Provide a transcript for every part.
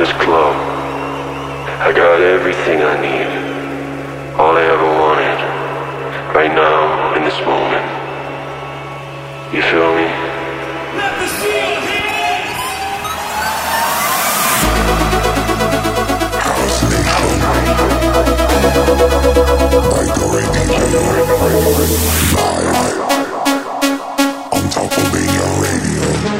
this club. I got everything I need. All I ever wanted. Right now, in this moment. You feel me? Let me see your hands! House Nation by Dori DJ live on Top of Radio.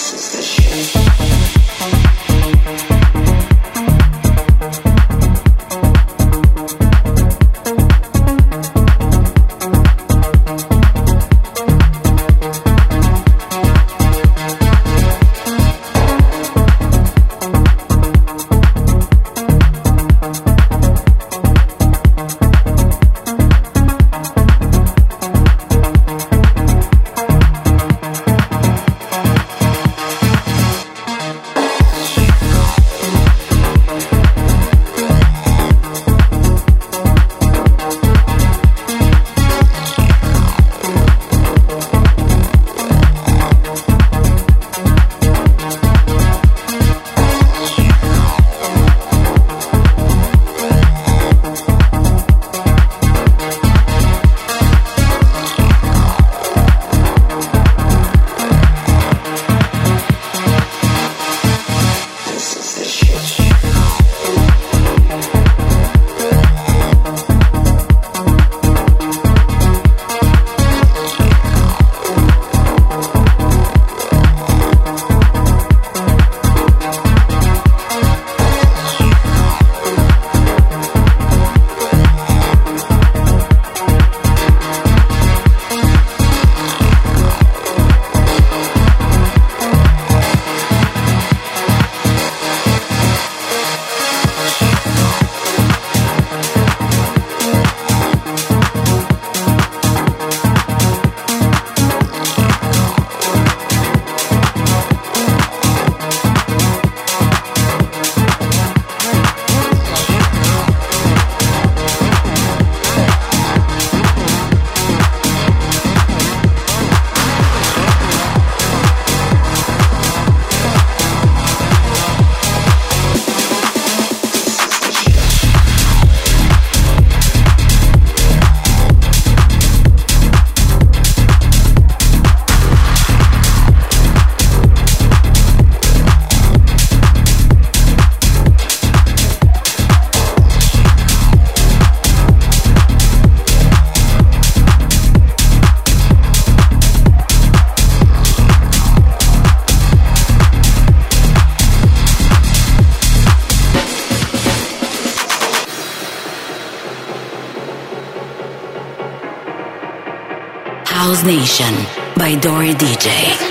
By Dori DJ.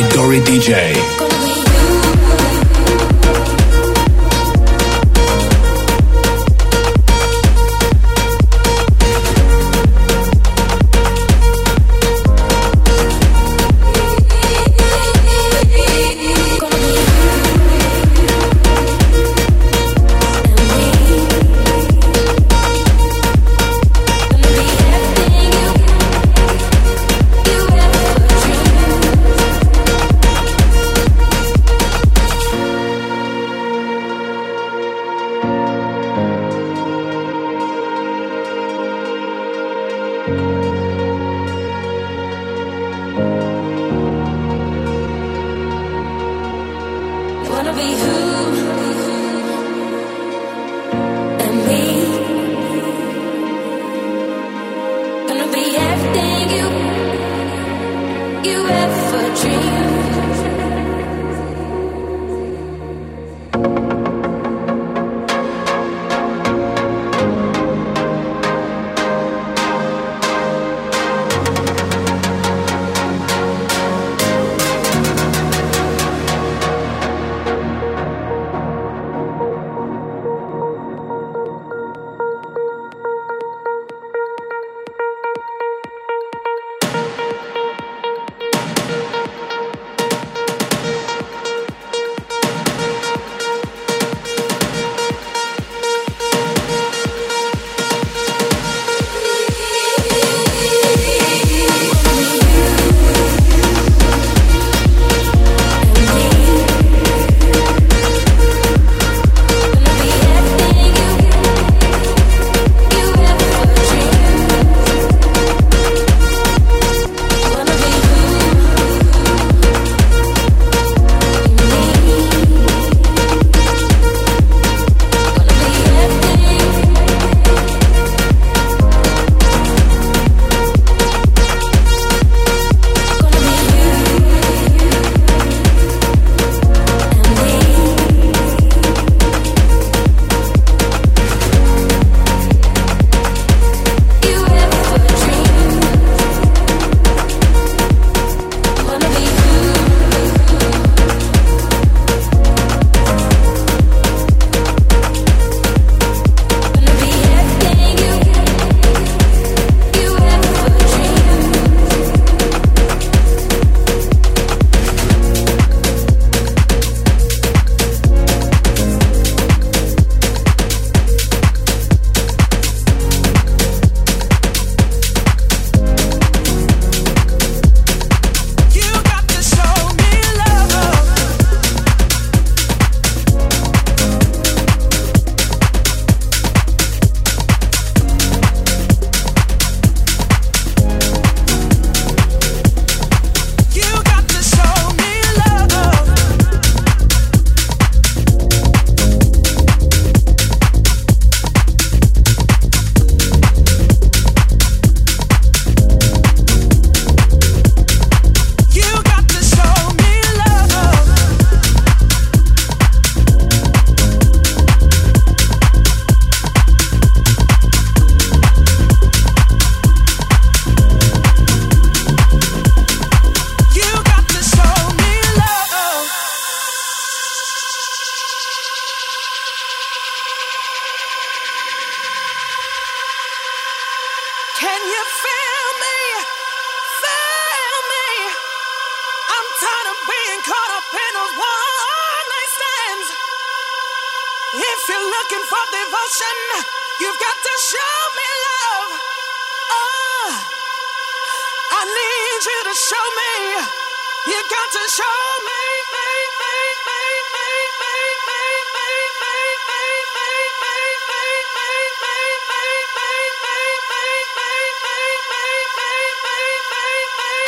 by Dori DJ.